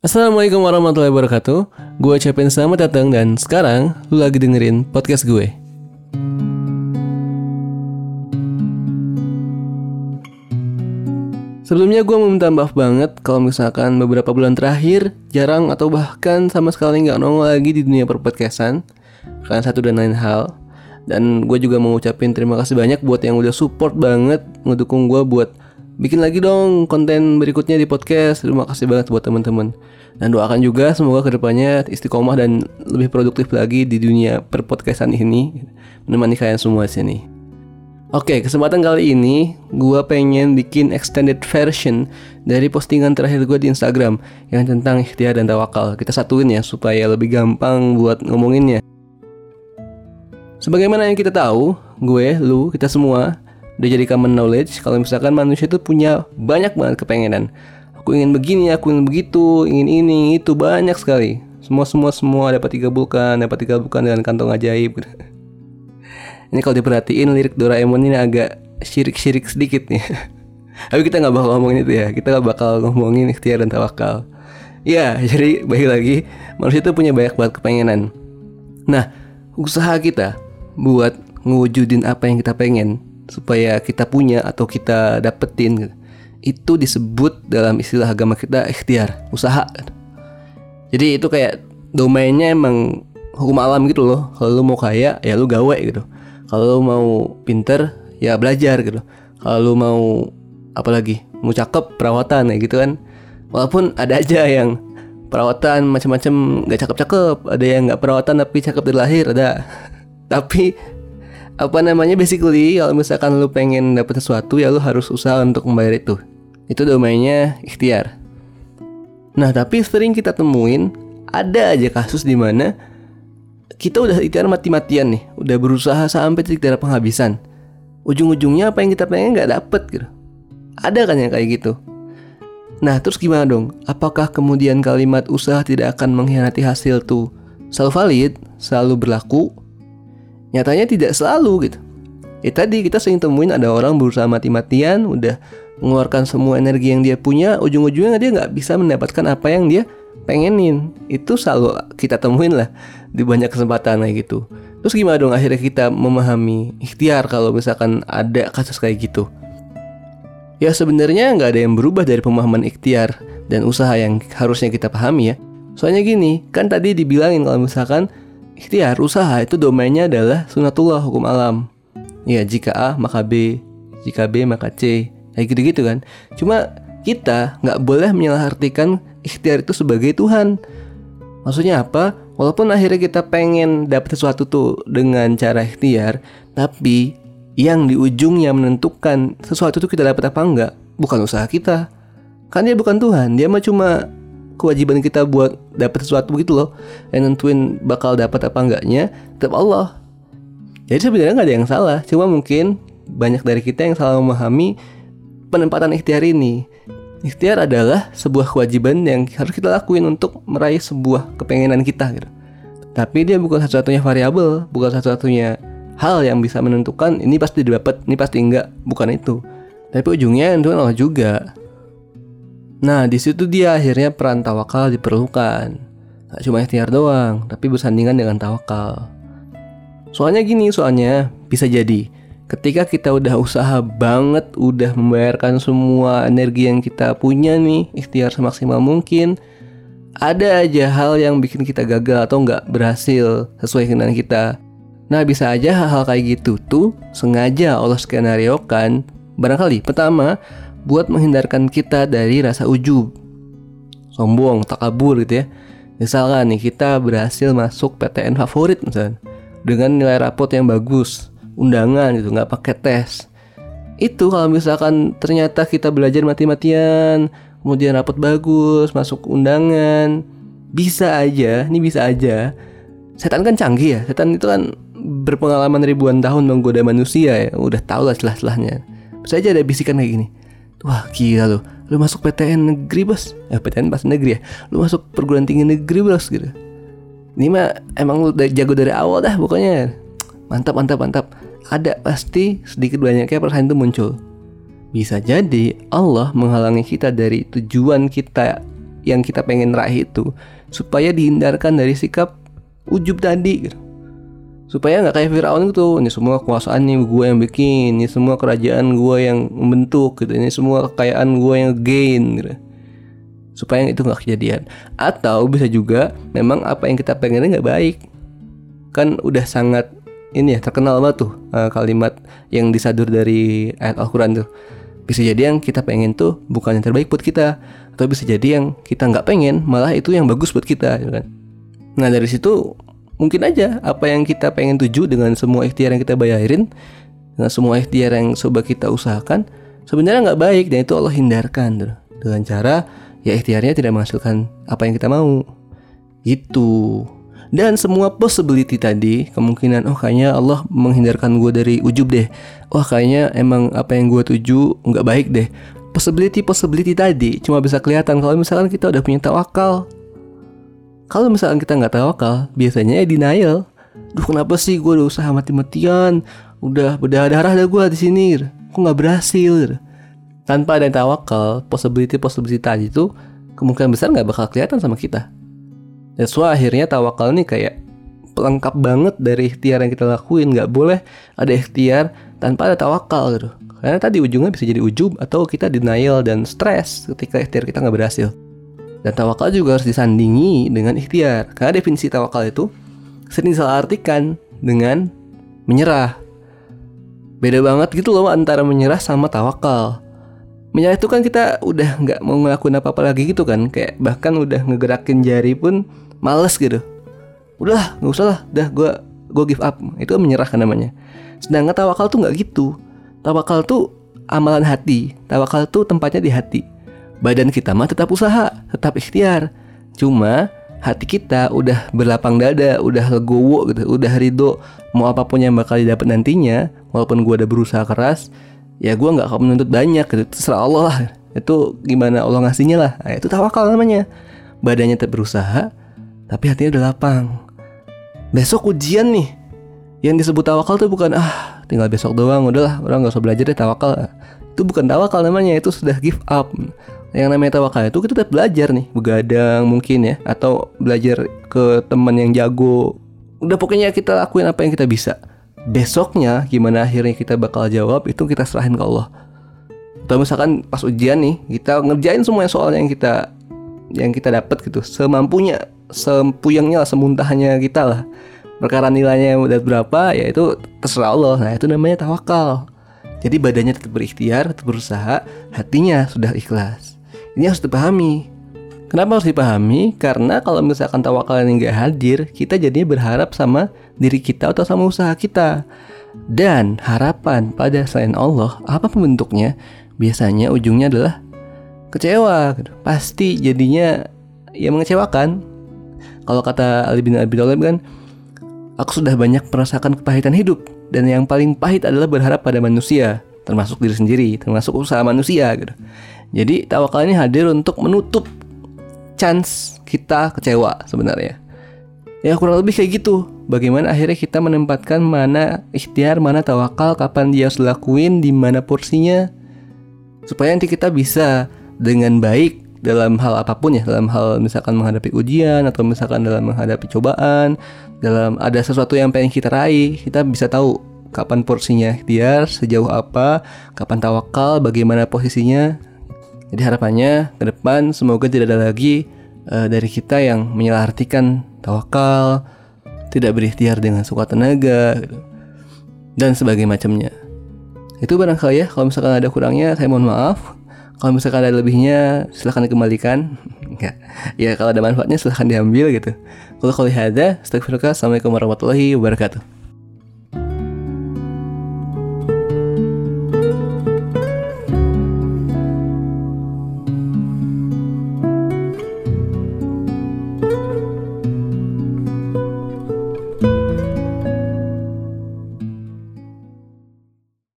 Assalamualaikum warahmatullahi wabarakatuh Gue ucapin selamat datang dan sekarang lu lagi dengerin podcast gue Sebelumnya gue mau minta maaf banget kalau misalkan beberapa bulan terakhir jarang atau bahkan sama sekali nggak nongol lagi di dunia perpodcastan karena satu dan lain hal. Dan gue juga mau ucapin terima kasih banyak buat yang udah support banget ngedukung gue buat bikin lagi dong konten berikutnya di podcast. Terima kasih banget buat teman-teman. Dan doakan juga semoga ke depannya istiqomah dan lebih produktif lagi di dunia perpodcastan ini menemani kalian semua sini. Oke, kesempatan kali ini gue pengen bikin extended version dari postingan terakhir gue di Instagram yang tentang ikhtiar dan tawakal. Kita satuin ya supaya lebih gampang buat ngomonginnya. Sebagaimana yang kita tahu, gue, lu, kita semua udah jadi common knowledge kalau misalkan manusia itu punya banyak banget kepengenan. Aku ingin begini, aku ingin begitu, ingin ini, itu banyak sekali. Semua semua semua dapat digabungkan, dapat digabungkan dengan kantong ajaib. Ini kalau diperhatiin lirik Doraemon ini agak syirik-syirik sedikit nih. Tapi kita nggak bakal ngomongin itu ya. Kita gak bakal ngomongin ikhtiar dan tawakal. Ya, jadi bagi lagi manusia itu punya banyak banget kepengenan. Nah, usaha kita buat ngewujudin apa yang kita pengen supaya kita punya atau kita dapetin itu disebut dalam istilah agama kita ikhtiar, usaha. Jadi itu kayak domainnya emang hukum alam gitu loh. Kalau lu mau kaya ya lu gawe gitu. Kalau lu mau pinter ya belajar gitu. Kalau lu mau apa lagi mau cakep perawatan ya gitu kan. Walaupun ada aja yang perawatan macam-macam nggak cakep-cakep. Ada yang nggak perawatan tapi cakep dari lahir ada. Tapi apa namanya basically kalau misalkan lu pengen dapet sesuatu ya lu harus usaha untuk membayar itu itu domainnya ikhtiar nah tapi sering kita temuin ada aja kasus di mana kita udah ikhtiar mati-matian nih, udah berusaha sampai titik darah penghabisan. Ujung-ujungnya apa yang kita pengen nggak dapet gitu. Ada kan yang kayak gitu. Nah terus gimana dong? Apakah kemudian kalimat usaha tidak akan mengkhianati hasil tuh selalu valid, selalu berlaku? Nyatanya tidak selalu gitu. Ya tadi kita sering temuin ada orang berusaha mati-matian, udah mengeluarkan semua energi yang dia punya, ujung-ujungnya dia nggak bisa mendapatkan apa yang dia pengenin. Itu selalu kita temuin lah di banyak kesempatan kayak gitu. Terus gimana dong akhirnya kita memahami ikhtiar kalau misalkan ada kasus kayak gitu? Ya sebenarnya nggak ada yang berubah dari pemahaman ikhtiar dan usaha yang harusnya kita pahami ya. Soalnya gini kan tadi dibilangin kalau misalkan ikhtiar usaha itu domainnya adalah sunatullah hukum alam ya jika A maka B jika B maka C kayak gitu-gitu kan cuma kita nggak boleh menyalahartikan ikhtiar itu sebagai Tuhan. Maksudnya apa? Walaupun akhirnya kita pengen dapat sesuatu tuh dengan cara ikhtiar, tapi yang di ujungnya menentukan sesuatu itu kita dapat apa enggak bukan usaha kita. Kan dia bukan Tuhan, dia mah cuma kewajiban kita buat dapat sesuatu gitu loh. Yang nentuin bakal dapat apa enggaknya tetap Allah. Jadi sebenarnya nggak ada yang salah, cuma mungkin banyak dari kita yang salah memahami penempatan ikhtiar ini. Ikhtiar adalah sebuah kewajiban yang harus kita lakuin untuk meraih sebuah kepengenan kita gitu. Tapi dia bukan satu-satunya variabel, bukan satu-satunya hal yang bisa menentukan ini pasti dapat, ini pasti enggak, bukan itu. Tapi ujungnya itu Allah juga. Nah, di situ dia akhirnya peran tawakal diperlukan. Gak cuma ikhtiar doang, tapi bersandingan dengan tawakal. Soalnya gini, soalnya bisa jadi ketika kita udah usaha banget, udah membayarkan semua energi yang kita punya nih, ikhtiar semaksimal mungkin, ada aja hal yang bikin kita gagal atau nggak berhasil sesuai keinginan kita. Nah bisa aja hal-hal kayak gitu tuh sengaja Allah skenario kan barangkali pertama buat menghindarkan kita dari rasa ujub, sombong, takabur gitu ya. Misalkan nih kita berhasil masuk PTN favorit misalnya dengan nilai rapot yang bagus, undangan gitu nggak pakai tes. Itu kalau misalkan ternyata kita belajar mati-matian kemudian rapot bagus masuk undangan bisa aja ini bisa aja setan kan canggih ya. Setan itu kan berpengalaman ribuan tahun menggoda manusia ya udah tau lah celah-celahnya. Bisa aja ada bisikan kayak gini wah gila lu. Lu masuk PTN negeri bos. Eh PTN pas negeri ya? Lu masuk perguruan tinggi negeri bos gitu. Ini mah emang lu jago dari awal dah pokoknya. Mantap mantap mantap. Ada pasti sedikit banyaknya perasaan itu muncul. Bisa jadi Allah menghalangi kita dari tujuan kita yang kita pengen raih itu supaya dihindarkan dari sikap ujub tadi gitu. Supaya nggak kayak Firaun gitu ini semua kekuasaan nih gue yang bikin ini semua kerajaan gue yang membentuk gitu ini semua kekayaan gue yang gain gitu. Supaya itu nggak kejadian. Atau bisa juga memang apa yang kita pengen nggak baik. Kan udah sangat ini ya terkenal banget tuh uh, kalimat yang disadur dari ayat Al-Quran tuh. Bisa jadi yang kita pengen tuh bukan yang terbaik buat kita atau bisa jadi yang kita nggak pengen malah itu yang bagus buat kita gitu kan. Nah dari situ mungkin aja apa yang kita pengen tuju dengan semua ikhtiar yang kita bayarin dengan semua ikhtiar yang coba kita usahakan sebenarnya nggak baik dan itu Allah hindarkan tuh. Dengan cara ya ikhtiarnya tidak menghasilkan apa yang kita mau. Itu dan semua possibility tadi kemungkinan oh kayaknya Allah menghindarkan gue dari ujub deh. Wah kayaknya emang apa yang gue tuju nggak baik deh. Possibility possibility tadi cuma bisa kelihatan kalau misalkan kita udah punya tawakal kalau misalkan kita nggak tawakal biasanya ya denial duh kenapa sih gue udah usaha mati-matian udah berdarah-darah dah gue di sini kok nggak berhasil tanpa ada tawakal possibility possibility tadi itu kemungkinan besar nggak bakal kelihatan sama kita That's why akhirnya tawakal ini kayak pelengkap banget dari ikhtiar yang kita lakuin. Gak boleh ada ikhtiar tanpa ada tawakal gitu. Karena tadi ujungnya bisa jadi ujub atau kita denial dan stres ketika ikhtiar kita nggak berhasil. Dan tawakal juga harus disandingi dengan ikhtiar. Karena definisi tawakal itu sering salah artikan dengan menyerah. Beda banget gitu loh antara menyerah sama tawakal. Menyerah itu kan kita udah nggak mau ngelakuin apa-apa lagi gitu kan. Kayak bahkan udah ngegerakin jari pun males gitu. Udah nggak usah lah. Dah gue gue give up. Itu menyerah kan namanya. Sedangkan tawakal tuh nggak gitu. Tawakal tuh amalan hati. Tawakal tuh tempatnya di hati badan kita mah tetap usaha tetap ikhtiar. Cuma hati kita udah berlapang dada, udah legowo gitu, udah ridho. Mau apa pun yang bakal didapat nantinya, walaupun gue udah berusaha keras, ya gue nggak akan menuntut banyak gitu. Terserah Allah lah. Itu gimana Allah ngasihnya lah. Nah, itu tawakal namanya. Badannya tetap berusaha tapi hatinya udah lapang. Besok ujian nih. Yang disebut tawakal tuh bukan ah tinggal besok doang udahlah orang nggak usah belajar deh tawakal. Itu bukan tawakal namanya itu sudah give up yang namanya tawakal itu kita tetap belajar nih begadang mungkin ya atau belajar ke teman yang jago. Udah pokoknya kita lakuin apa yang kita bisa. Besoknya gimana akhirnya kita bakal jawab itu kita serahin ke Allah. Atau misalkan pas ujian nih kita ngerjain semua soal yang kita yang kita dapat gitu. Semampunya sempuyangnya lah semuntahnya kita lah. Perkara nilainya udah berapa ya itu terserah Allah. Nah itu namanya tawakal. Jadi badannya tetap berikhtiar tetap berusaha hatinya sudah ikhlas ini harus dipahami Kenapa harus dipahami? Karena kalau misalkan tawakal ini nggak hadir, kita jadinya berharap sama diri kita atau sama usaha kita. Dan harapan pada selain Allah, apa bentuknya, biasanya ujungnya adalah kecewa. Pasti jadinya ya mengecewakan. Kalau kata Ali bin Abi Thalib kan, aku sudah banyak merasakan kepahitan hidup dan yang paling pahit adalah berharap pada manusia, termasuk diri sendiri, termasuk usaha manusia gitu. Jadi tawakal ini hadir untuk menutup chance kita kecewa sebenarnya. Ya kurang lebih kayak gitu. Bagaimana akhirnya kita menempatkan mana ikhtiar, mana tawakal, kapan dia harus lakuin, di mana porsinya, supaya nanti kita bisa dengan baik dalam hal apa pun ya, dalam hal misalkan menghadapi ujian atau misalkan dalam menghadapi cobaan, dalam ada sesuatu yang pengen kita raih, kita bisa tahu kapan porsinya ikhtiar, sejauh apa, kapan tawakal, bagaimana posisinya, jadi harapannya ke depan semoga tidak ada lagi uh, dari kita yang menyalahartikan tawakal, tidak berikhtiar dengan sekuat tenaga, gitu. dan sebagainya macamnya. Itu barangkali ya, kalau misalkan ada kurangnya saya mohon maaf. Kalau misalkan ada lebihnya silahkan dikembalikan. Ya kalau ada manfaatnya silahkan diambil gitu. Kalau kalau ada. Assalamualaikum warahmatullahi wabarakatuh.